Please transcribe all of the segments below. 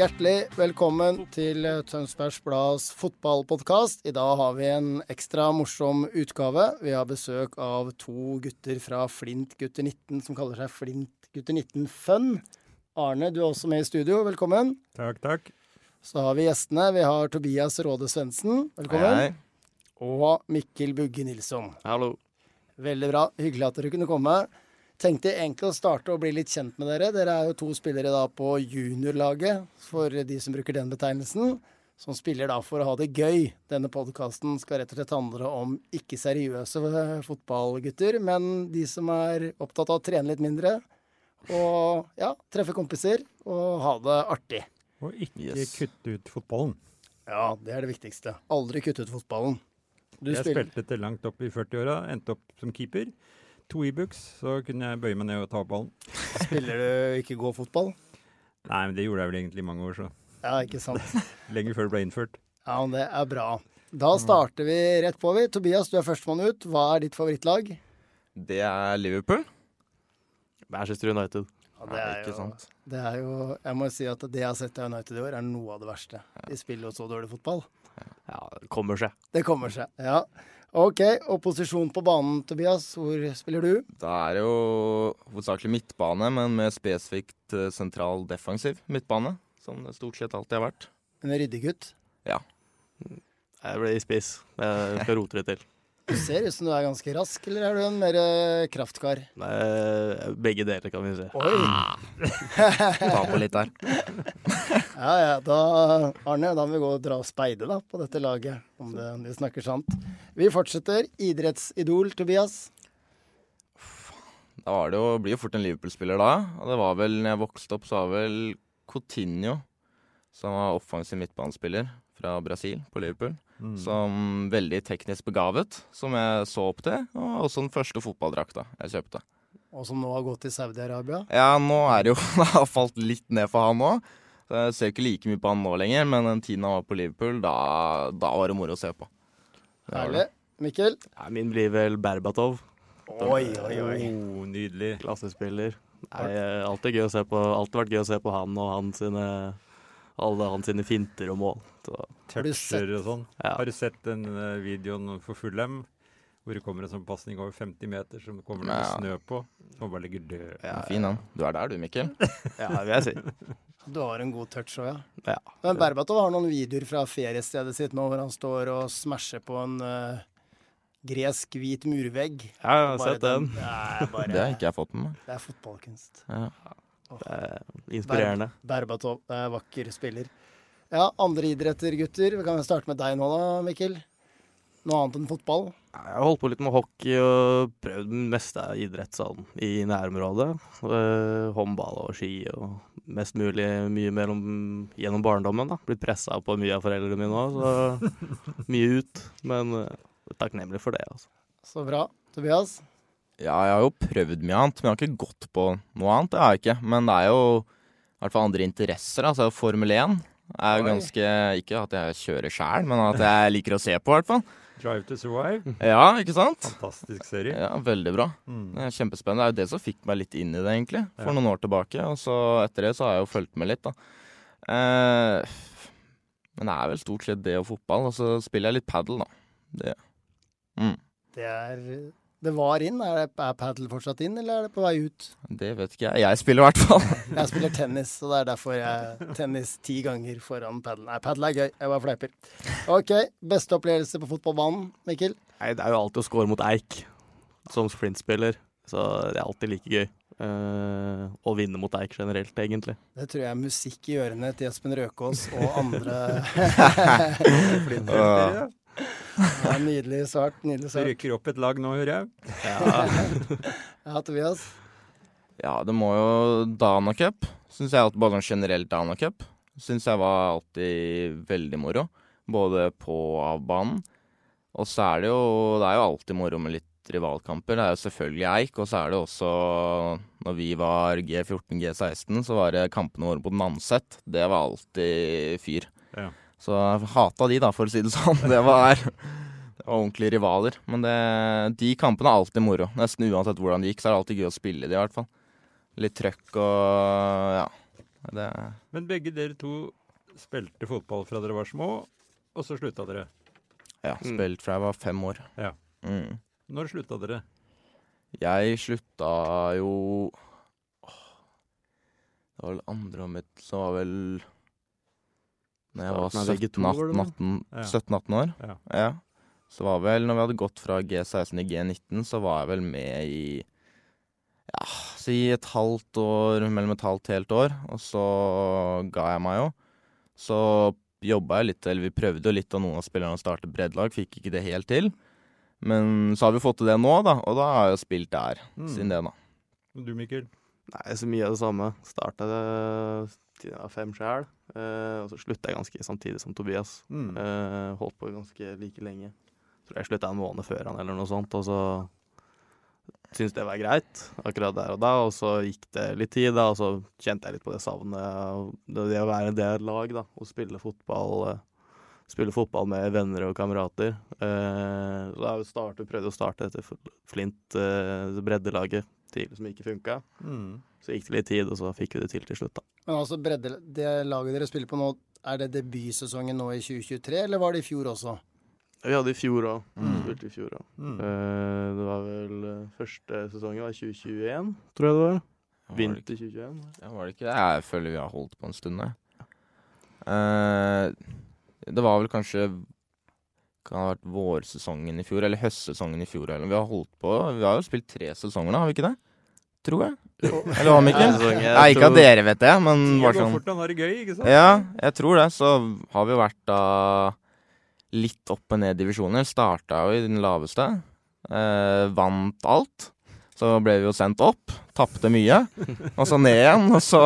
Hjertelig velkommen til Tønsbergs Blads fotballpodkast. I dag har vi en ekstra morsom utgave. Vi har besøk av to gutter fra Flint gutter 19 som kaller seg Flint gutter 19 Fun. Arne, du er også med i studio. Velkommen. Takk, takk. Så har vi gjestene. Vi har Tobias Råde Svendsen. Velkommen. Hei. Og Mikkel Bugge Nilsson. Hallo. Veldig bra. Hyggelig at dere kunne komme. Tenkte egentlig å starte å bli litt kjent med dere. Dere er jo to spillere da på juniorlaget, for de som bruker den betegnelsen. Som spiller da for å ha det gøy. Denne podkasten skal rett og slett handle om ikke seriøse fotballgutter, men de som er opptatt av å trene litt mindre. Og ja, treffe kompiser og ha det artig. Og ikke Yes. kutte ut fotballen. Ja, det er det viktigste. Aldri kutte ut fotballen. Du jeg spiller spilte til langt opp i 40-åra, endte opp som keeper. To e-books, så kunne jeg bøye meg ned og ta opp ballen. Spiller du ikke gå-fotball? Nei, men det gjorde jeg vel egentlig i mange år, så. Ja, ikke sant. Lenge før det ble innført. Ja, men det er bra. Da starter vi rett på, vi. Tobias, du er førstemann ut. Hva er ditt favorittlag? Det er Liverpool. Manchester United. Ja, det er jo- Det er jo Jeg må si at det jeg har sett av United i år, er noe av det verste. De spiller jo så dårlig fotball. Ja, det kommer seg. Det kommer seg. Ja. OK. Og posisjon på banen, Tobias. Hvor spiller du? Da er det jo hovedsakelig midtbane, men med spesifikt eh, sentral defensiv midtbane. Som det stort sett alltid har vært. En ryddegutt. Jeg ble i spiss. Jeg skal rote det til. Du ser ut som du er ganske rask, eller er du en mer eh, kraftkar? Nei, begge deler, kan vi si. Oi! Ta på litt der. Ja, ja. Da, Arne, da må vi gå og dra og speide da, på dette laget, om det, de snakker sant. Vi fortsetter. Idrettsidol, Tobias. Da var det jo, blir jo fort en Liverpool-spiller da. Og det var vel, når jeg vokste opp, så var vel Coutinho, som var offensiv midtbanespiller fra Brasil på Liverpool. Mm. Som veldig teknisk begavet, som jeg så opp til. Og også den første fotballdrakta jeg kjøpte. Og som nå har gått til Saudi-Arabia. Ja, nå er det jo Det har falt litt ned for han òg. Jeg ser ikke like mye på han nå lenger, men den tiden han var på Liverpool, da, da var det moro å se på. Herlig. Mikkel? Ja, min blir vel Berbatov. Oi, oi, oi. Oh, nydelig. Klassespiller. Nei, eh, alltid gøy å se på Alltid vært gøy å se på han og hans sine alle hans sine finter og mål. Så, Har du sett- Toucher og sånn. ja. Har du sett den eh, videoen for Fullem? Hvor det kommer en sånn pasning over 50 meter som det kommer noe Ja. snø på. Som bare ligger død. Ja, Fin han. Du er der du, Mikkel. ja, vil jeg si. Du har en god touch òg, ja. Ja. Men Berbatov har noen videoer fra feriestedet sitt nå hvor han står og smasher på en uh, gresk hvit murvegg. Ja, jeg har Bare sett den. Det er, bare, Det har ikke jeg fått med meg. det er fotballkunst. Ja. Er inspirerende. Berbatov er vakker spiller. Ja, andre idretter, gutter. Vi kan starte med deg nå da, Mikkel. Noe annet enn fotball? Jeg har holdt på litt med hockey og prøvd det meste av idrett sånn i nærområdet. Eh, håndball og ski og mest mulig mye mellom, gjennom barndommen. da. Blitt pressa på mye av foreldrene mine òg, så mye ut. Men eh, takknemlig for det, altså. Så bra. Tobias? Ja, jeg har jo prøvd mye annet, men jeg har ikke gått på noe annet. Det har jeg ikke. Men det er jo i hvert fall andre interesser. Altså Formel 1 er jo ganske Ikke at jeg kjører sjæl, men at jeg liker å se på, i hvert fall. Drive to survive. Ja, ikke sant? Fantastisk serie. Ja, Veldig bra. Mm. Det er kjempespennende. Det er jo det som fikk meg litt inn i det, egentlig. For Ja. noen år tilbake. Og så etter det så har jeg jo fulgt med litt, da. Eh, men det er vel stort sett det og fotball. Og så spiller jeg litt padel, da. Det. Mm. Det er Det var inn. Er, det, er padel fortsatt inn, eller er det på vei ut? Det vet ikke jeg. Jeg spiller i hvert fall. Jeg spiller tennis, og det er derfor jeg tennis ti ganger foran padel. Nei, padel er gøy. Jeg bare fleiper. OK. Beste opplevelse på fotballbanen, Mikkel? Nei, det er jo alltid å score mot Eik som sprintspiller. Så det er alltid like gøy. Eh, å vinne mot Eik generelt, egentlig. Det tror jeg er musikk i ørene til Espen Røkås og andre. Ja. Ja, nydelig svart. Nydelig Det svart. rykker opp et lag nå, hører jeg. Ja, Tobias. Ja, det må jo Dana Cup. Syns jeg at bare sånn generelt Dana Cup syns jeg var alltid veldig moro. Både på og av banen. Og så er det jo Det er jo alltid moro med litt rivalkamper. Det er jo selvfølgelig Eik, og så er det også Når vi var G14, G16, så var det kampene våre på Nanset. Det var alltid fyr. Ja. Så jeg hata de, da, for å si det sånn. Det var, det var ordentlige rivaler. Men det, de kampene er alltid moro. Nesten uansett hvordan det gikk, så er det alltid gøy å spille de, i hvert fall. Litt trøkk og ja. Det, Men begge dere to spilte fotball fra dere var små, og så slutta dere. ja, spilt fra jeg var fem år. Ja. Mm. Når slutta dere? Jeg slutta jo Det var vel andre året mitt som var vel Når jeg var Starten av VG2, var det 17-18 Ja. 17-18 år. Ja. Ja. Så var vel, når vi hadde gått fra G16 til G19, så var jeg vel med i ja, si et halvt år, mellom et halvt helt år. Og så ga jeg meg jo. Så jobba jeg litt, eller vi prøvde jo litt av noen av spillerne å starte breddelag, fikk ikke det helt til. Men så har vi fått til det nå, da, og da har jeg jo spilt der Mm. siden det, da. Du, Mikkel? Nei, så mye av det samme. Starta det til jeg var fem sjæl, eh, og så slutta jeg ganske samtidig som Tobias. Mm. Eh, holdt på ganske like lenge. Tror jeg slutta en måned før han eller noe sånt, og så syntes det var greit akkurat der og da, og så gikk det litt tid, da, og så kjente jeg litt på det savnet det, det å være en del lag, da, og spille fotball. Eh, spille fotball med venner og kamerater. Eh, så da startet, prøvde jeg å starte dette Flint, eh, breddelaget, tidlig som ikke funka. Mm. Så gikk det litt tid, og så fikk vi det til til slutt, da. Men altså, bredde, det laget dere spiller på nå, er det debutsesongen nå i 2023, eller var det i fjor også? Vi hadde i fjor òg. Mm. Spilte i fjor òg. Mm. det var vel eh, første sesongen var 2021, tror jeg det var. Vinter 2021. ikke- ja, var det ikke det? Jeg føler vi har holdt på en stund, jeg. Eh, det var vel kanskje Kan ha vært vårsesongen i fjor, eller høstsesongen i fjor. Eller. Vi har holdt på Vi har jo spilt tre sesonger nå, har vi ikke det? Tror jeg. Eller hva, Mikkel? ikke? Nei, ikke av at dere vet det, men bare sånn fort har det gøy, ikke sant? Ja, jeg tror det. Så har vi jo vært da litt opp og ned i divisjoner. Starta jo i den laveste. Eh, vant alt. Så ble vi jo sendt opp. Tapte mye. Og så ned igjen. Og så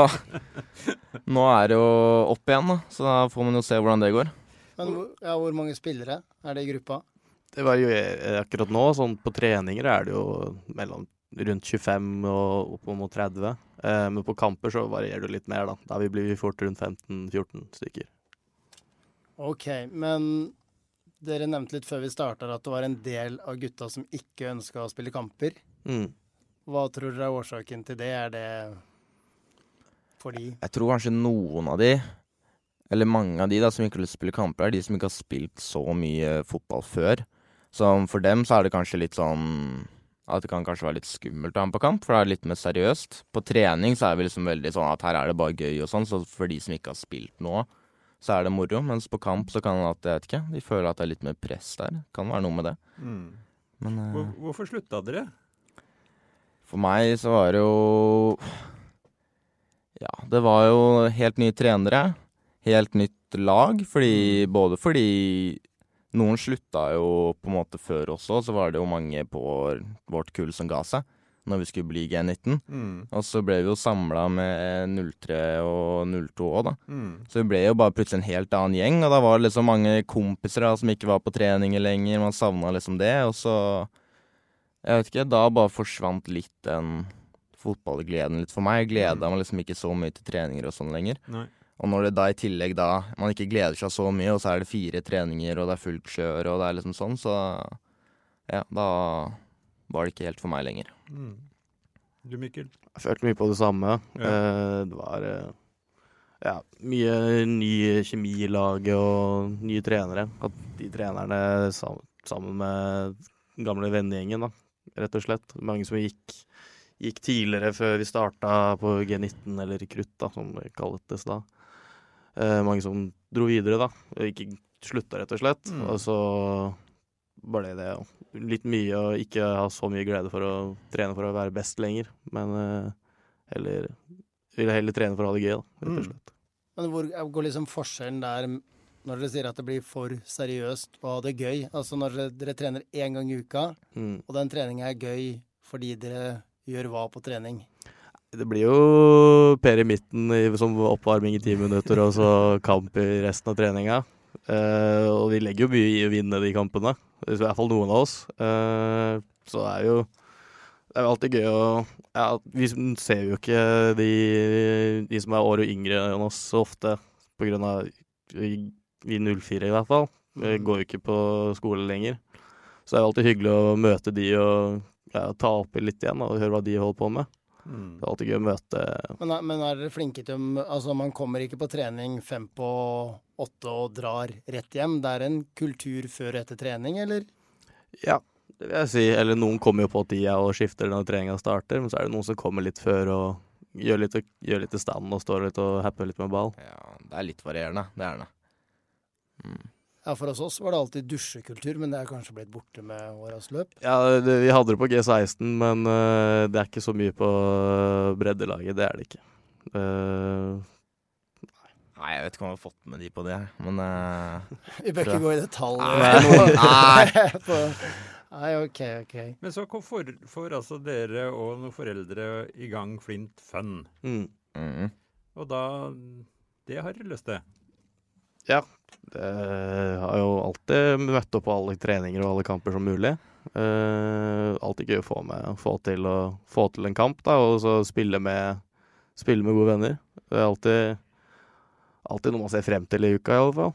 Nå er det jo opp igjen, da. Så da får man jo se hvordan det går. Men hvor, ja, hvor mange spillere er det i gruppa? Det var jo akkurat nå. Sånn på treninger er det jo mellom rundt 25 og opp mot 30. Eh, men på kamper så varierer det litt mer, da. Da blir vi fort rundt 15-14 stykker. Ok, men dere nevnte litt før vi starta at det var en del av gutta som ikke ønska å spille kamper. Mm. Hva tror dere er årsaken til det? Er det fordi Jeg tror kanskje noen av de, eller mange av de da, som ikke å spille kamper, er de som ikke har spilt så mye fotball før. Så for dem så er det kanskje litt sånn at det kan kanskje være litt skummelt å være med på kamp, for det er litt mer seriøst. På trening så er vi liksom veldig sånn at her er det bare gøy og sånn, så for de som ikke har spilt noe, så er det moro. Mens på kamp så kan det at, jeg vet ikke, de føler at det er litt mer press der. Kan være noe med det. Mm. Men eh, Hvor, hvorfor slutta dere? For meg så var det jo Ja, det var jo helt nye trenere. Helt nytt lag. Fordi, både fordi noen slutta jo på en måte før også, så var det jo mange på vårt kull som ga seg når vi skulle bli G19. Mm. Og så ble vi jo samla med 03 og 02 òg, da. Mm. Så vi ble jo bare plutselig en helt annen gjeng, og da var det liksom mange kompiser da, som ikke var på treninger lenger. Man savna liksom det, og så Jeg vet ikke, da bare forsvant litt den fotballgleden litt for meg. Gleda meg liksom ikke så mye til treninger og sånn lenger. Nei. Og når det da i tillegg da man ikke gleder seg så mye, og så er det fire treninger, og det er fullt kjør, og det er liksom sånn, så ja, da var det ikke helt for meg lenger. Mm. Du, Mikkel? Jeg følte mye på det samme. Ja. Eh, det var eh, ja, mye ny kjemi i laget og nye trenere. At de trenerne sammen med gamle vennegjengen, da, rett og slett. Mange som gikk, gikk tidligere før vi starta på G19, eller Krutt, da, som det kalles da. Eh, mange som dro videre, da, ikke slutta, rett og slett. Mm. Og så ble det litt mye å ikke ha så mye glede for å trene for å være best lenger, men eh, heller ville heller trene for å ha det gøy, da, rett og Mm. slett. Men hvor går liksom forskjellen der når dere sier at det blir for seriøst og ha det gøy. Altså når dere, dere trener én gang i uka, Mm. og den treninga er gøy fordi dere gjør hva på trening? Det blir jo Per i midten i, som oppvarming i ti minutter, og så kamp i resten av treninga. Uh, og vi legger jo mye i å vinne de kampene, i hvert fall noen av oss. Uh, så det er jo det er jo alltid gøy å ja, Vi ser jo ikke de, de som er året yngre enn oss så ofte, på grunn av vi, vi 04 i hvert fall. Vi går jo ikke på skole lenger. Så det er jo alltid hyggelig å møte de og ja, ta opp litt igjen og høre hva de holder på med. Mm. Det er alltid gøy å møte Men, er- men er dere flinke til å Altså, man kommer ikke på trening fem på åtte og drar rett hjem. Det er en kultur før og etter trening, eller? Ja, det vil jeg si. Eller noen kommer jo på tida og skifter når treninga starter, men så er det noen som kommer litt før og gjør litt, gjør litt i stand og står litt og happer litt med ball. Ja, det er litt varierende. Det er det. Mm. Ja, for hos oss var det alltid dusjekultur, men det er kanskje blitt borte med åras løp. Ja, det, vi hadde det på G16, men uh, det er ikke så mye på øh, breddelaget. Det er det ikke. Uh, Nei, jeg vet ikke om jeg har fått med de på det, men uh, Vi bør ikke gå i detalj. Nei. Nei. på, nei, OK, OK. Men så får, får altså dere og noen foreldre i gang Flint Fun. mm. mm. Og da Det har dere lyst til? Ja. Det har jo alltid møtt opp på alle treninger og alle kamper som mulig. Uh, alltid gøy å få, med, få, til å, få til en kamp, da, og så spille med, spille med gode venner. Det er alltid, alltid noe man ser frem til i uka, i alle fall.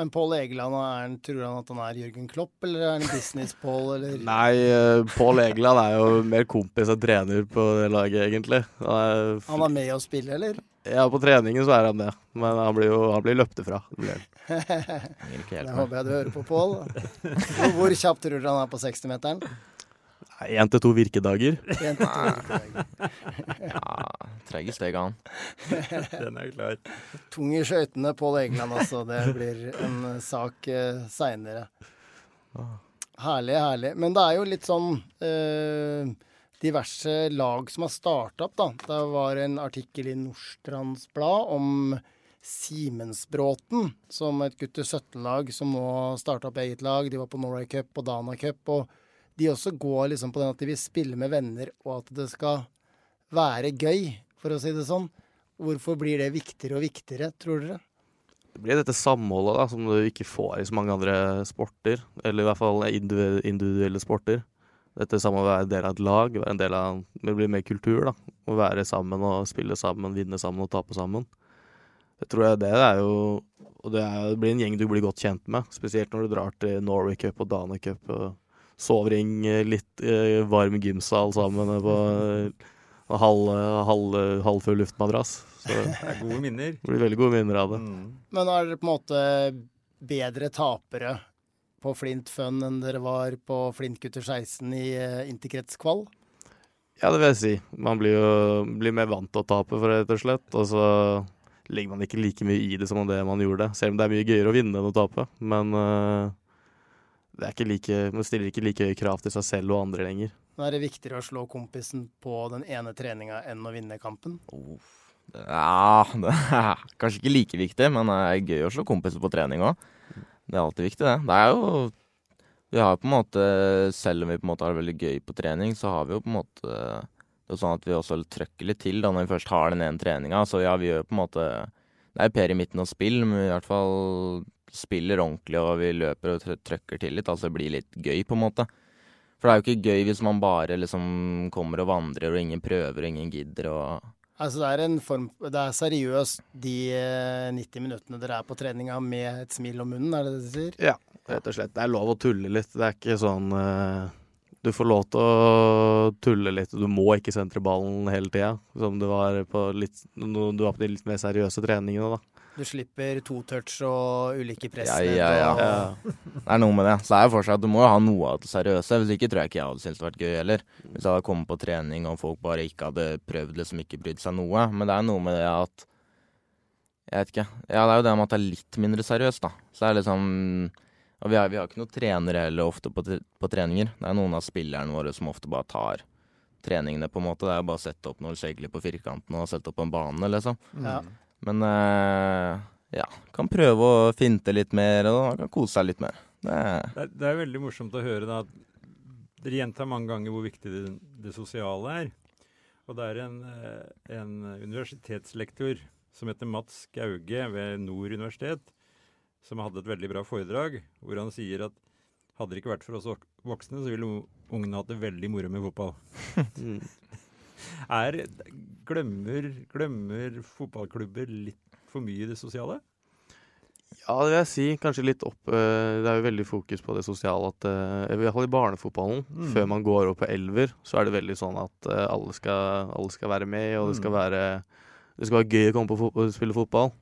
Men Pål Egeland, han, tror han at han er Jørgen Klopp, eller er han Business-Pål, eller? Nei, uh, Pål Egeland er jo mer kompis enn trener på det laget, egentlig. Han er, Han er med å spille, eller? Ja, på treningen så er han det, men han blir jo han blir løpt ifra. Det blir ikke helt med. håper jeg du hører på, Pål. Hvor- kjapt tror du han er på 60-meteren? Én til to virkedager. En til to. Ja, Trege steg han. Den er klar. Tung i skøytene, Pål Egeland, også. Det blir en sak uh, seinere. Herlig, herlig. Men det er jo litt sånn eh, diverse lag som har starta opp, da. Det var en artikkel i Nordstrands Blad om Simensbråten, som et gutter 17-lag som nå starta opp eget lag. De var på Norway Cup og Dana Cup. og de også går liksom på den at de vil spille med venner, og at det skal være gøy, for å si det sånn. Hvorfor blir det viktigere og viktigere, tror dere? Det blir dette samholdet da, som du ikke får i så mange andre sporter. Eller i hvert fall individuelle sporter. Dette sammen, være en del av et lag, være en del av Det blir mer kultur, da. Å være sammen og spille sammen, vinne sammen og tape sammen. Det tror jeg det er jo Og det, er, det blir en gjeng du blir godt kjent med. Spesielt når du drar til Norway Cup og Dana Cup. og Sover i en eh, litt eh, varm gymsal sammen på eh, halv, halv, halvfull luftmadrass. Så det Det er gode minner. Det blir veldig gode minner av det. Mm. Men er dere på en måte bedre tapere på Flint Fun enn dere var på Flintgutter 16 i uh, interkretskval? Ja, det vil jeg si. Man blir jo blir mer vant til å tape, for rett og slett. Og så legger man ikke like mye i det som det man gjorde. Selv om det er mye gøyere å vinne enn å tape. Men uh, det er ikke like, man stiller ikke like høye krav til seg selv og andre lenger. Nå er det viktigere å slå kompisen på den ene treninga enn å vinne kampen. Oh. Ja, det er kanskje ikke like viktig, men det er gøy å slå kompiser på trening òg. Det er alltid viktig, det. Det er jo Vi har på en måte, selv om vi på en måte har det veldig gøy på trening, så har vi jo på en måte Det er sånn at vi også trøkker litt til da når vi først har den ene treninga. Så ja, vi gjør på en måte Det er jo Per i midten og spill, men vi i hvert fall spiller ordentlig, og vi løper og trøkker til litt. Altså det blir litt gøy, på en måte. For det er jo ikke gøy hvis man bare liksom kommer og vandrer, og ingen prøver, og ingen gidder, og Altså det er en form Det er seriøst de eh, 90 minuttene dere er på treninga med et smil om munnen, er det det du sier? Ja, rett og slett. Det er lov å tulle litt. Det er ikke sånn øh, Du får lov til å tulle litt. Du må ikke sentre ballen hele tida, som du var på litt du var på de litt mer seriøse treningene, da. Du slipper to touch og ulike press Ja, ja, ja. og- Ja. Det er noe med det. Så det er fortsatt, du må jo ha noe av det seriøse. Hvis ikke tror jeg ikke jeg hadde syntes det vært gøy heller. Hvis jeg hadde kommet på trening og folk bare ikke hadde prøvd, liksom ikke brydd seg noe. Men det er noe med det at Jeg vet ikke. Ja, det er jo det med at det er litt mindre seriøst, da. Så det er liksom Og vi har, vi har ikke noen trenere heller ofte på, på treninger. Det er noen av spillerne våre som ofte bare tar treningene, på en måte. Det er jo bare å sette opp noe skikkelig på firkanten og sette opp en bane, liksom. Ja. Men eh, ja, kan prøve å finte litt mer og kan kose seg litt mer. Det er, Det er, det er veldig morsomt å høre da, at dere gjentar mange ganger hvor viktig det, det sosiale er. Og det er en, eh, en universitetslektor som heter Mats Gauge ved Nord universitet, som hadde et veldig bra foredrag, hvor han sier at hadde det ikke vært for oss voksne, så ville ungene hatt det veldig moro med fotball. Mm. Er, glemmer, glemmer fotballklubber litt for mye i det sosiale? Ja, det vil jeg si. Kanskje litt opp eh, Det er jo veldig fokus på det sosiale at eh, I hvert fall i barnefotballen. Mm. Før man går opp på elver, så er det veldig sånn at eh, alle, skal, alle skal være med, og det skal Mm. være Det skal være gøy å komme på fotball, og spille fotball.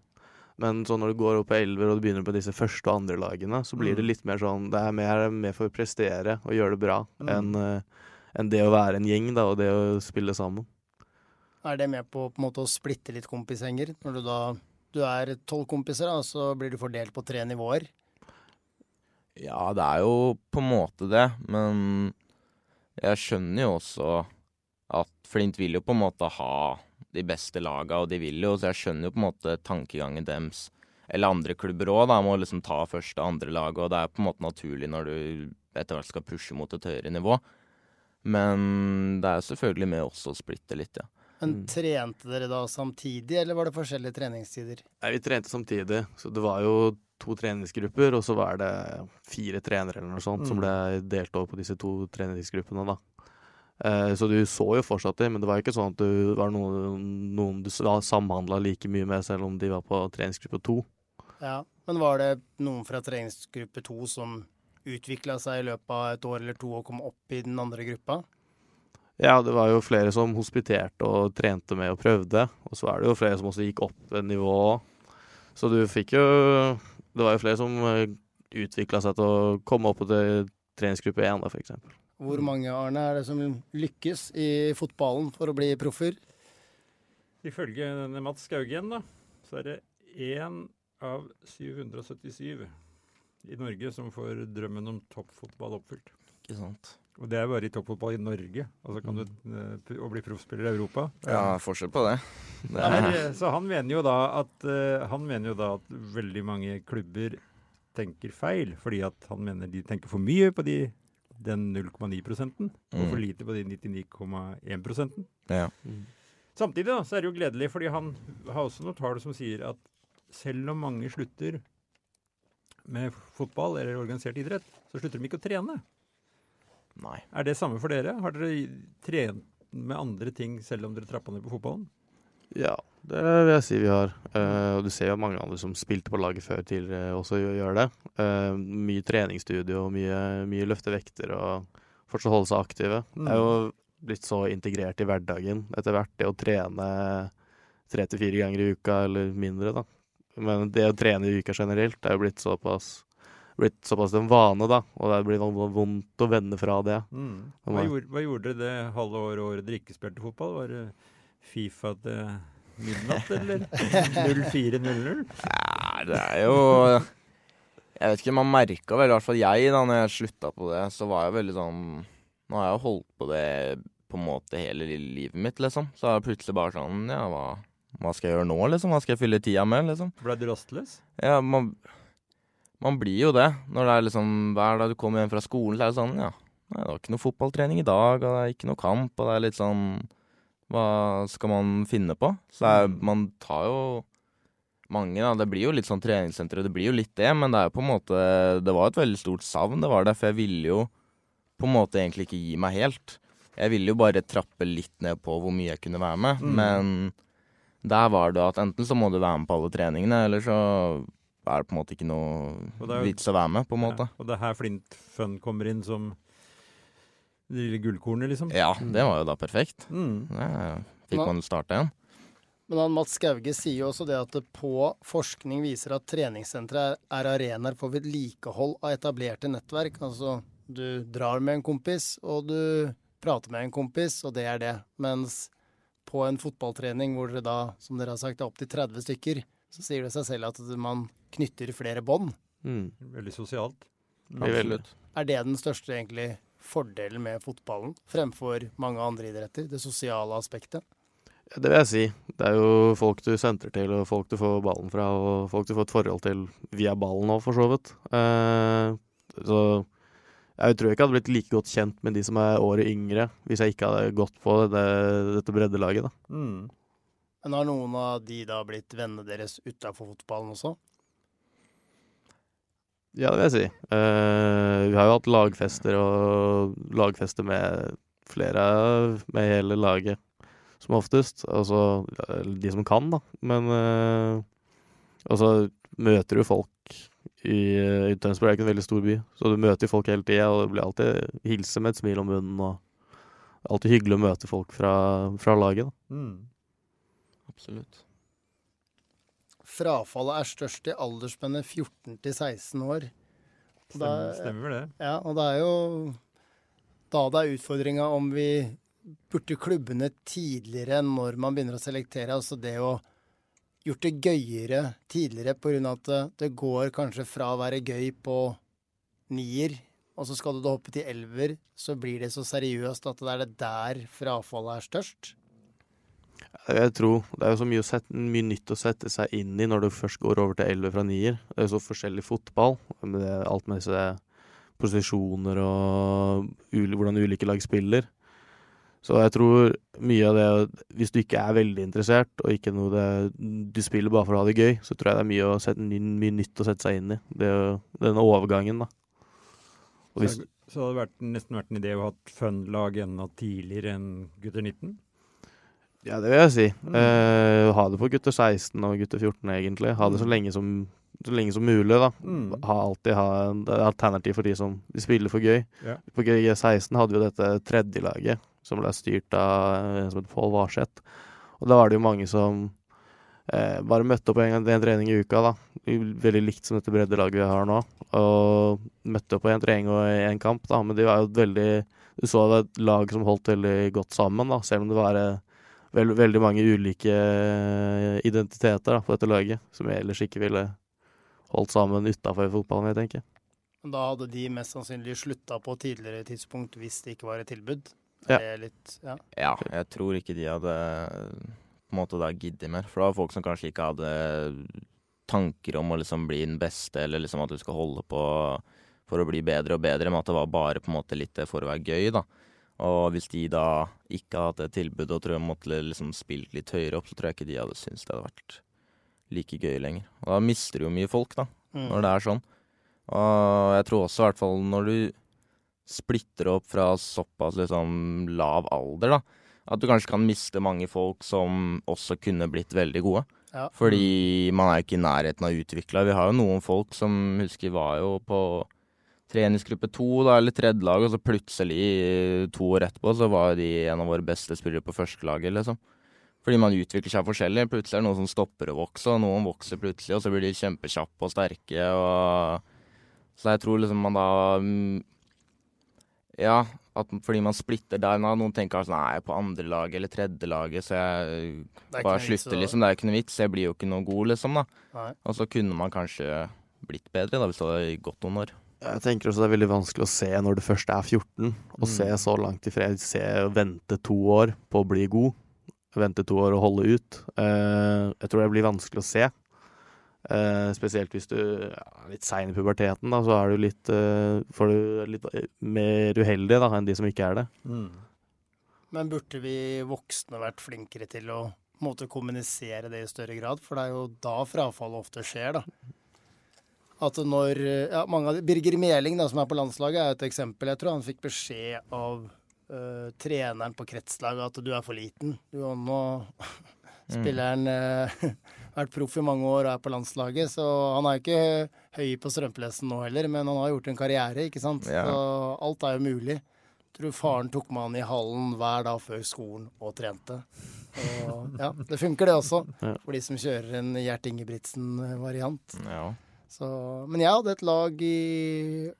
Men så når du går opp på elver og du begynner på disse første og andre lagene, så blir det Mm. litt mer sånn Det er mer, mer for å prestere og gjøre det bra Mm. enn en det å være en gjeng da, og det å spille sammen. Er det med på, på måte, å splitte litt kompisgjenger? Når du da du er tolv kompiser, da, så blir du fordelt på tre nivåer. ja, det er jo på en måte det, men jeg skjønner jo også at Flint vil jo på en måte ha de beste laga, og de vil jo, så jeg skjønner jo på en måte tankegangen deres. Eller andre klubber òg, da, må liksom ta første og andre laget, og det er på en måte naturlig når du etter hvert skal pushe mot et høyere nivå. Men det er jo selvfølgelig med også å splitte litt, ja. Men Mm. trente dere da samtidig, eller var det forskjellige treningstider? Nei, vi trente samtidig, så det var jo to treningsgrupper, og så var det fire trenere eller noe sånt som Mm. ble delt over på disse to treningsgruppene, da. Eh, så du så jo fortsatt det, men det var ikke sånn at du var noen, noen du samhandla like mye med, selv om de var på treningsgruppe to. Ja. Men var det noen fra treningsgruppe to som utvikla seg i løpet av et år eller to og kom opp i den andre gruppa? Ja, det var jo flere som hospiterte og trente med og prøvde, og så er det jo flere som også gikk opp et nivå òg. Så du fikk jo Det var jo flere som utvikla seg til å komme opp til treningsgruppe én, da, for eksempel. Hvor mange, Arne, er det som lykkes i fotballen for å bli proffer? Ifølge denne Mats Skaugen, da, så er det én av 777 i Norge som får drømmen om toppfotball oppfylt. Ikke sant? Og det er bare i toppfotball i Norge. Altså kan du eh, å bli proffspiller i Europa. Ja, forskjell på det. det er, Nei, så han mener jo da at eh, Han mener jo da at veldig mange klubber tenker feil, fordi at han mener de tenker for mye på de, den 0,9 prosenten, og for Mm. lite på de 99,1 prosenten. ja. Samtidig da, så er det jo gledelig, fordi han har også noen tall som sier at selv om mange slutter med fotball eller organisert idrett, så slutter de ikke å trene. Nei. Er det samme for dere? Har dere trent med andre ting selv om dere trappa ned på fotballen? Ja, det vil jeg si vi har. Uh, og du ser jo mange andre som spilte på laget før tidligere også gjør, det. Uh, mye treningsstudio og mye, mye løfte vekter og fortsatt holde seg aktive. Det er jo blitt så integrert i hverdagen etter hvert, det å trene tre til fire ganger i uka eller mindre, da. Men det å trene i uka generelt er jo blitt såpass blitt såpass en vane, da, og det blir vondt å vende fra det. Mm. Hva, gjorde, hva gjorde dere det halve året året dere ikke spilte fotball? Var det Fifa til midnatt, eller 04.00? Nei, det er jo Jeg vet ikke, man merka vel, i hvert fall jeg, da når jeg slutta på det, så var jeg veldig sånn Nå har jeg jo holdt på det på en måte hele livet mitt, liksom. Så er det plutselig bare sånn Ja, hva, hva skal jeg gjøre nå, liksom? Hva skal jeg fylle tida med, liksom? Ble du rastløs? Ja, man, man blir jo det. Når det er liksom hver dag du kommer hjem fra skolen, så er det sånn Ja, nei, det var ikke noe fotballtrening i dag, og det er ikke noe kamp, og det er litt sånn Hva skal man finne på? Så er, man tar jo mange, da. Det blir jo litt sånn treningssenter, og det blir jo litt det, men det er jo på en måte Det var et veldig stort savn, det var det, for jeg ville jo på en måte egentlig ikke gi meg helt. Jeg ville jo bare trappe litt ned på hvor mye jeg kunne være med, Mm. men der var det at enten så må du være med på alle treningene, eller så er det på en måte ikke noe vits å være med, på en måte. Ja, og det er her Flint Fun kommer inn som det lille gullkornet, liksom? Ja, det var jo da perfekt. Mm. Ja, fikk man starte igjen. Men han Mats Skauge sier jo også det at det på forskning viser at treningssentre er, er arenaer for vedlikehold av etablerte nettverk. Altså du drar med en kompis, og du prater med en kompis, og det er det. Mens på en fotballtrening hvor dere da, som dere har sagt, er opptil 30 stykker, så sier det seg selv at man knytter flere bånd. Mm. Veldig sosialt. Veldig- Er det den største egentlig fordelen med fotballen fremfor mange andre idretter? Det sosiale aspektet? Det vil jeg si. Det er jo folk du sentrer til, og folk du får ballen fra, og folk du får et forhold til via ballen òg, for så vidt. Eh, så jeg tror ikke jeg hadde blitt like godt kjent med de som er året yngre, hvis jeg ikke hadde gått på det, dette breddelaget, da. Mm. Men har noen av de da blitt vennene deres utafor fotballen også? Ja, det vil jeg si. Uh, vi har jo hatt lagfester og lagfester med flere med hele laget, som oftest. Altså de som kan, da. Men uh, altså møter du folk i, i Tønsberg er ikke en veldig stor by, så du møter folk hele tida, og det blir alltid hilse med et smil om munnen. og Alltid hyggelig å møte folk fra, fra laget. da. Mm. Absolutt. Frafallet er størst i aldersspennet 14 til 16 år. Og Stemmer, da- stemmer det. Ja, og det er jo da det er utfordringa om vi burde klubbene tidligere når man begynner å selektere. Altså det å gjort det gøyere tidligere pga. at det, det går kanskje fra å være gøy på nier, og så skal du da hoppe til elver, så blir det så seriøst at det er det der frafallet er størst. Jeg tror Det er jo så mye, sette, mye nytt å sette seg inn i når du først går over til 11 fra nier. Det er jo så forskjellig fotball. Med det, alt med disse posisjoner og ul, hvordan ulike lag spiller. Så jeg tror mye av det Hvis du ikke er veldig interessert, og ikke noe det, du spiller bare for å ha det gøy, så tror jeg det er mye, å sette, mye nytt å sette seg inn i. Det, denne overgangen, da. Og hvis, Så, hadde det vært, nesten vært en idé å ha fun-lag enda tidligere enn gutter 19? Ja, det vil jeg si. Mm. Uh, ha det på gutter 16 og gutter 14, egentlig. Ha det så lenge som, så lenge som mulig, da. Mm. Ha alltid ha en er alternativ for de som de spiller for gøy. Yeah. På G16 hadde vi jo dette tredjelaget, som ble styrt av en som het Pål Varseth. Og da var det jo mange som uh, bare møtte opp en, en trening i uka, da. Veldig likt som dette breddelaget vi har nå. Og møtte opp på en trening og en kamp, da. Men de var jo et veldig Du så det var et lag som holdt veldig godt sammen, da. Selv om det var eh, veld, veldig mange ulike eh, identiteter da, på dette laget, som jeg ellers ikke ville holdt sammen utafor fotballen, jeg tenker. Da hadde de mest sannsynlig slutta på tidligere tidspunkt hvis det ikke var et tilbud. Ja. Litt, ja. Ja, jeg tror ikke de hadde på en måte da giddet mer. For det var folk som kanskje ikke hadde tanker om å liksom bli den beste, eller liksom at du skal holde på for å bli bedre og bedre, men at det var bare på en måte litt for å være gøy, da. Og hvis de da ikke hadde et tilbud og tror jeg måtte liksom spilt litt høyere opp, så tror jeg ikke de hadde syntes det hadde vært like gøy lenger. Og da mister du jo mye folk, da, Mm. når det er sånn. Og jeg tror også i hvert fall når du splitter opp fra såpass liksom lav alder, da, at du kanskje kan miste mange folk som også kunne blitt veldig gode. Ja. Fordi man er jo ikke i nærheten av utvikla. Vi har jo noen folk som husker var jo på treningsgruppe to, da, eller tredje lag, og så plutselig, to år etterpå, så var de en av våre beste spillere på førstelaget, liksom. Fordi man utvikler seg forskjellig. Plutselig er det noen som stopper å vokse, og noen vokser plutselig, og så blir de kjempekjappe og sterke, og Så jeg tror liksom man da mm, Ja, at fordi man splitter der nå, noen tenker altså Nei, jeg er på eller eller tredjelaget, så jeg bare vits slutter, liksom. Det er jo ikke noe vits. Jeg blir jo ikke noe god, liksom, da. Nei. Og så kunne man kanskje blitt bedre, da, hvis det hadde gått noen år. Jeg tenker også det er veldig vanskelig å se når du først er 14, å Mm. se så langt i fred. Se og vente to år på å bli god. Vente to år og holde ut. Eh, jeg tror det blir vanskelig å se. Eh, spesielt hvis du er litt sein i puberteten, da, så er du litt, eh, får du litt mer uheldig da, enn de som ikke er det. Mm. Men burde vi voksne vært flinkere til å måte, kommunisere det i større grad? For det er jo da frafallet ofte skjer, da. At når ja, mange av de, Birger Meling, da, som er på landslaget, er et eksempel. Jeg tror han fikk beskjed av uh, treneren på kretslaget at du er for liten. Du har nå spilleren uh, vært proff i mange år og er på landslaget, så han er ikke høy på strømpelesten nå heller, men han har gjort en karriere, ikke sant. Ja. Så alt er jo mulig. Jeg tror faren tok med han i hallen hver dag før skolen og trente. Og ja, det funker det også, for de som kjører en Gjert Ingebrigtsen-variant. Ja. Så, men jeg hadde et lag i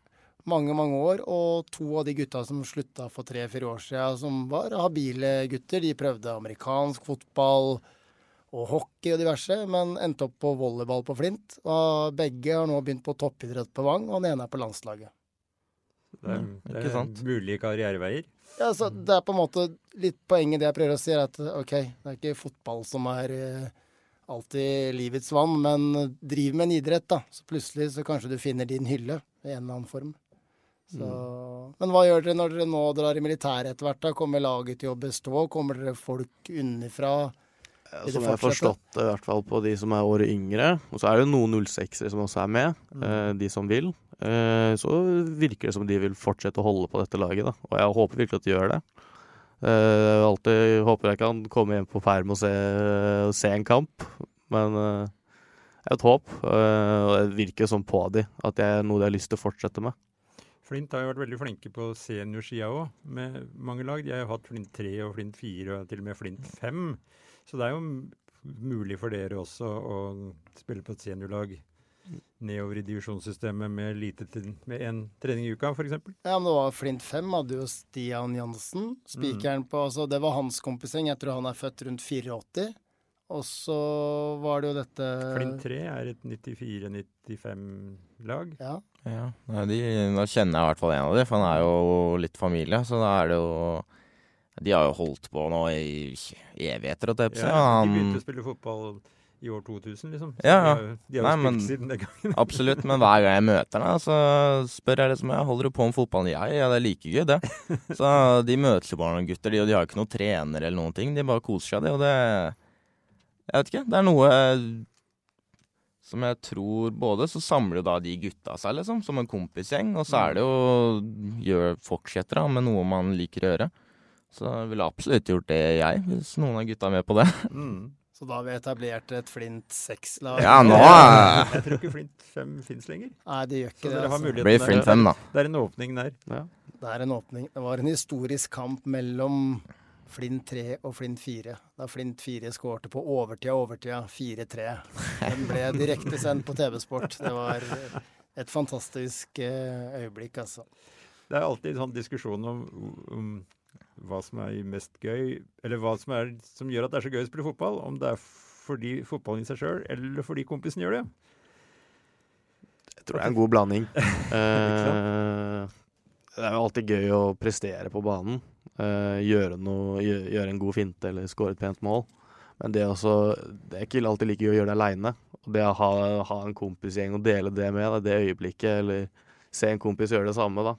mange, mange år, og to av de gutta som slutta for tre-fire år siden, som var habile gutter, de prøvde amerikansk fotball og hockey og diverse, men endte opp på volleyball på Flint. Og begge har nå begynt på toppidrett på Vang, og den ene er på landslaget. Det er, det er sant? mulige karriereveier. Ja, så Det er på en måte litt poenget det jeg prøver å si, er at OK, det er ikke fotball som er eh, alltid livets vann, men driv med en idrett, da. Så plutselig så kanskje du finner din hylle i en eller annen form. Så, Men hva gjør dere når dere nå drar i militæret etter hvert? da? Kommer laget til å bestå? Kommer dere folk unnafra? Som jeg har forstått det, i hvert fall på de som er året yngre. Og så er det jo noen 06-ere som også er med, Mm. eh, de som vil. Eh, så virker det som de vil fortsette å holde på dette laget, da. Og jeg håper virkelig at de gjør det. Eh, jeg alltid håper jeg kan komme hjem på perm og se, se en kamp, men uh, jeg har et håp. eh, og det virker sånn på de at det er noe de har lyst til å fortsette med. Flint har jo vært veldig flinke på seniorsida òg, med mange lag. De har jo hatt Flint 3 og Flint 4 og til og med Flint 5. Så det er jo mulig for dere også å spille på et seniorlag nedover i divisjonssystemet med lite til, med én trening i uka, f.eks. Ja, men det var Flint 5 hadde jo Stian Jansen. Spikeren på altså Det var hans kompisgjeng. Jeg tror han er født rundt 84. Og så var det jo dette Flint 3 er et 94-95-lag. Ja. Ja, nei, de, Da kjenner jeg i hvert fall en av dem, for han er jo litt familie. Så da er det jo De har jo holdt på nå i evigheter, holdt jeg på å si. Ja, de begynte å spille fotball i år 2000, liksom. Så Ja, de har, de har Nei, men- siden den gangen. Absolutt, men hver gang jeg møter dem, så spør jeg liksom jeg holder du på med fotballen. Jeg, ja, det er like gøy, det. Så de møtes jo bare noen gutter, de, og de har ikke noen trener eller noen ting. De bare koser seg, de, og det Jeg vet ikke. Det er noe som jeg tror både så samler jo da de gutta seg, liksom, som en kompisgjeng, og så er det jo gjør fortsetter da, med noe man liker å gjøre. Så jeg ville absolutt gjort det, jeg, hvis noen av gutta er med på det. Mm. Så da har vi etablert et Flint 6-lag. Ja, nå er- Jeg tror ikke Flint 5 fins lenger. Nei, det gjør Så ikke det. dere har Altså. Blir. Flint 5, da. Det er en åpning der. Det er en åpning. Det var en historisk kamp mellom Flint 3 og Flint 4. Da Flint 4 skårte på overtida overtida 4-3. Den ble direktesendt på TV-sport. Det var et fantastisk eh, øyeblikk, altså. Det er alltid en sånn diskusjon om, om hva som er mest gøy, eller hva som, er, som gjør at det er så gøy å spille fotball. Om det er fordi fotballen i seg sjøl, eller fordi kompisen gjør det. Jeg tror det er en god blanding. Eh, det er jo alltid gøy å prestere på banen. Eh, gjøre, noe, gjøre, en god finte eller skåre et pent mål. Men det, er også, det er ikke alltid like gøy å gjøre det aleine. Det å ha, ha en kompisgjeng og dele det med, det øyeblikket, eller se en kompis gjøre det samme, da.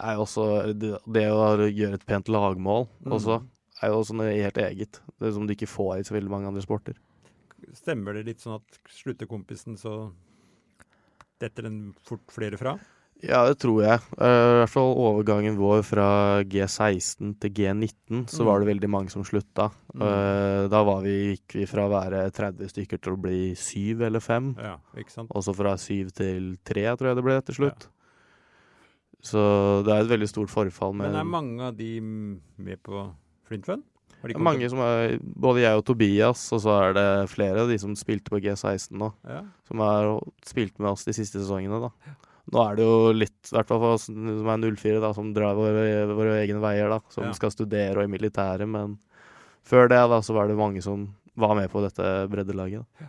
Er jo også, det, det å gjøre et pent lagmål Mm. også, er jo også noe helt eget. Det er som du ikke får i så veldig mange andre sporter. Stemmer det litt sånn at slutter kompisen, så detter den fort flere fra? Ja, det tror jeg. Eh, I hvert fall overgangen vår fra G16 til G19, så Mm. var det veldig mange som slutta. Mm. Eh, da var vi, gikk vi fra å være 30 stykker til å bli syv eller fem. Ja, ikke sant? Og så fra syv til tre, tror jeg det ble til slutt. Så det er et veldig stort forfall. Med Men er mange av de med på Flint Fun? Har de det er mange som er Både jeg og Tobias, og så er det flere av de som spilte på G16 nå, Ja. som har spilt med oss de siste sesongene, da. Nå er det jo litt, i hvert fall for oss som er 04, da, som drar våre, våre egne veier, da, som Ja. skal studere og i militæret, men før det, da, så var det mange som var med på dette breddelaget. Da.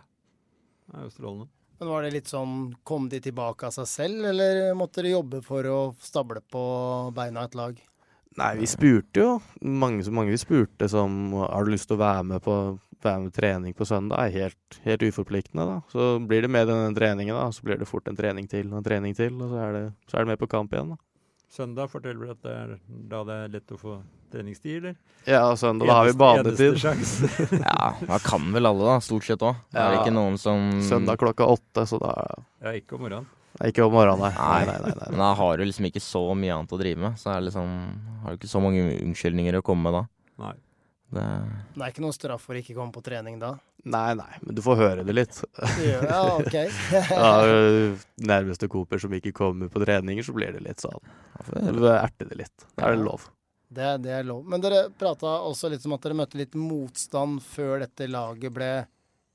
Det er jo strålende. Men var det litt sånn Kom de tilbake av seg selv, eller måtte dere jobbe for å stable på beina et lag? Nei, vi spurte jo. Mange, mange vi spurte som Har du lyst til å være med på være med trening på søndag? Er helt, helt uforpliktende, da. Så blir det med denne treningen, da. Så blir det fort en trening til og en trening til, og så er det, så er det med på kamp igjen, da. Søndag forteller du at det er da det er lett å få treningstid, eller? Ja, søndag da har vi badetid. Ja, da kan vel alle, da. Stort sett òg. Er det Ja. ikke noen som Søndag klokka åtte, så da Ja, ikke om morgenen. Ikke om morgenen, nei. Nei, Nei, nei, nei, Men da har du liksom ikke så mye annet å drive med. Så er det liksom Har du ikke så mange unnskyldninger å komme med da. Nei. Det, Det er ikke noe straff for å ikke komme på trening da? nei. nei, men du får høre det litt. Ja, ja, OK. Ja, nærmeste Cooper som ikke kommer på treninger, så blir det litt sånn Du erter det litt. Da er det lov. Det, det er lov. Men dere prata også litt om at dere møtte litt motstand før dette laget ble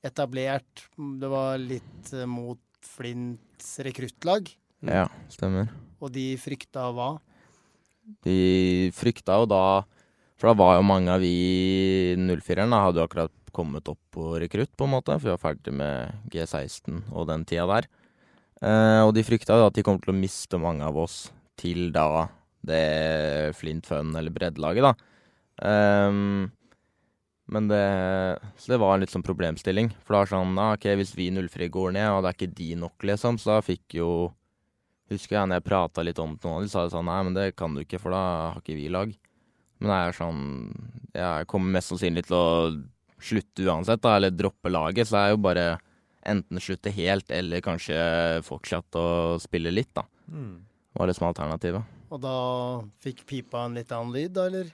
etablert. Det var litt eh, mot Flints rekruttlag, ja, stemmer. og de frykta hva? De frykta jo da For da var jo mange av vi 04-erne hadde jo akkurat kommet opp på rekrutt, på en måte. For vi var ferdig med G16 og den tida der. Eh, og de frykta jo at de kom til å miste mange av oss til da det Flint Fun eller breddelaget, da. Um, men det Så det var en litt sånn problemstilling. For det var sånn ah, OK, hvis vi 03 går ned, og det er ikke de nok, liksom, så da fikk jo Husker jeg når jeg prata litt om det med noen de, sa det sånn Nei, men det kan du ikke, for da har ikke vi lag. Men jeg er sånn Jeg kommer mest sannsynlig til å slutte uansett, da, eller droppe laget. Så det er jo bare enten slutte helt, eller kanskje fortsette å spille litt, da. Mm. Var liksom alternativet. Og da fikk pipa en litt annen lyd, da, eller?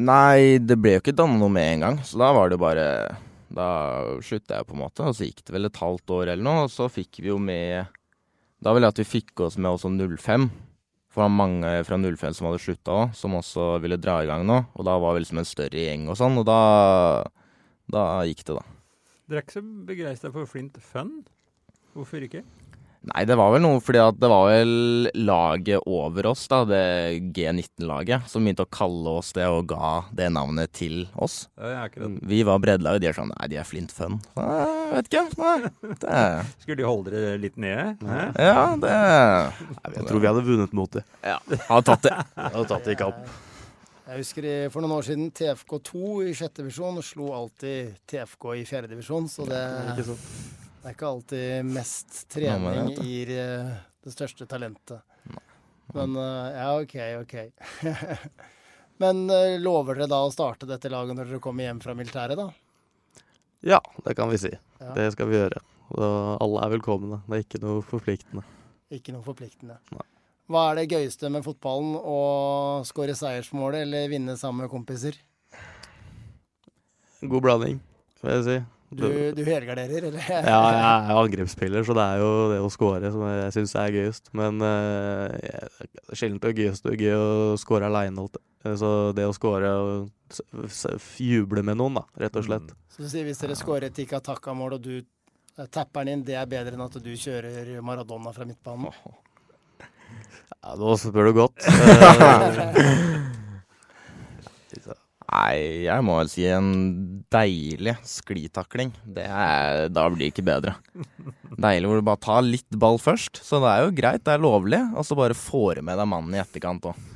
Nei, det ble jo ikke danna noe med en gang, så da var det bare Da slutta jeg, på en måte, og så gikk det vel et halvt år eller noe, og så fikk vi jo med Da ville jeg at vi fikk oss med også 05. For det var mange fra 05 som hadde slutta òg, som også ville dra i gang nå. Og da var vi liksom en større gjeng og sånn, og da Da gikk det, da. Dere er ikke så begeistra for Flint Fun? Hvorfor ikke? Nei, det var vel noe fordi at det var vel laget over oss, da, det G19-laget, som begynte å kalle oss det og ga det navnet til oss. Ja, jeg. Vi var breddelaget, de er sånn Nei, de er Flint Fun. Jeg vet ikke. Nei, det Skulle de holde dere litt nede? Nei. Ja, det Jeg tror vi hadde vunnet mot det. Ja, hadde tatt det. Hadde tatt det i kamp. Jeg husker i, for noen år siden TFK2 i sjette divisjon slo alltid TFK i fjerde divisjon, så det, Ikke sant? Det er ikke alltid mest trening gir eh, det største talentet. Men eh, ja, OK, OK. Men eh, lover dere da å starte dette laget når dere kommer hjem fra militæret, da? Ja, det kan vi si. Ja. Det skal vi gjøre. Og alle er velkomne. Det er ikke noe forpliktende. Ikke noe forpliktende. Nei. Hva er det gøyeste med fotballen? Å skåre seiersmålet eller vinne sammen med kompiser? God blanding, vil jeg si. Du, du helgarderer, eller? Ja, jeg er angrepsspiller, så det er jo det å score som jeg syns er gøyest. Men uh, sjelden det er gøyest det er gøy å score aleine. Så det å score og juble med noen, da, rett og slett. Så du sier hvis dere scorer et Tika takka-mål, og du eh, tapper den inn, det er bedre enn at du kjører Maradona fra midtbanen? Ja, nå spør du godt. Nei, jeg må vel si en deilig sklitakling. Det er, da blir det ikke bedre. Deilig hvor du bare tar litt ball først. Så det er jo greit, det er lovlig. Og så bare får du med deg mannen i etterkant òg.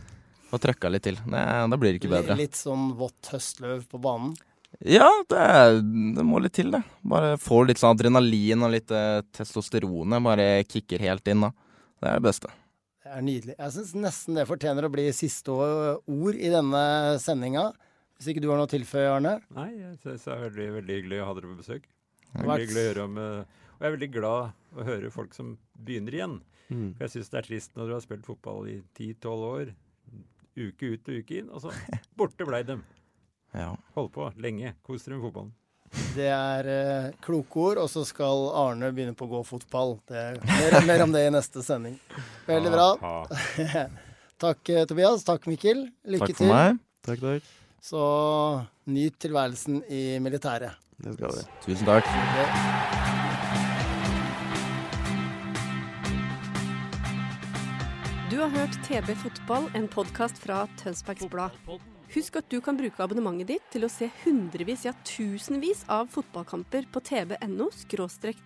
Og trøkka litt til. Nei, da blir det ikke bedre. Litt sånn vått høstløv på banen. Ja, det, er, det må litt til, det. Bare får litt sånn adrenalin og litt eh, testosteronet. Bare kicker helt inn da. Det er det beste. Det er nydelig. Jeg syns nesten det fortjener å bli siste ord i denne sendinga. Hvis ikke du har noe å tilføye, Arne? Nei, jeg syns det er veldig, veldig hyggelig å ha dere på besøk. Veldig hyggelig å høre om eh, Og jeg er veldig glad å høre folk som begynner igjen. mm. For jeg syns det er trist når du har spilt fotball i 10-12 år, uke ut og uke inn, og så borte blei dem. Ja. Hold på lenge. Kos dere med fotballen. Det er eh, kloke ord, og så skal Arne begynne på å gå fotball. Det er mer, mer om det i neste sending. Veldig bra. Takk, eh, Tobias. Takk, Mikkel. Lykke til. Takk for til. meg. Takk, takk. Så nyt tilværelsen i militæret. Det skal vi. Tusen takk. Du har hørt TB Fotball, en podkast fra Tønsbergs Blad. Husk at du kan bruke abonnementet ditt til å se hundrevis, ja tusenvis av fotballkamper på tb.no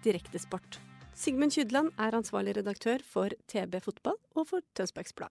direktesport. Sigmund Kydland er ansvarlig redaktør for TB Fotball og for Tønsbergs Blad.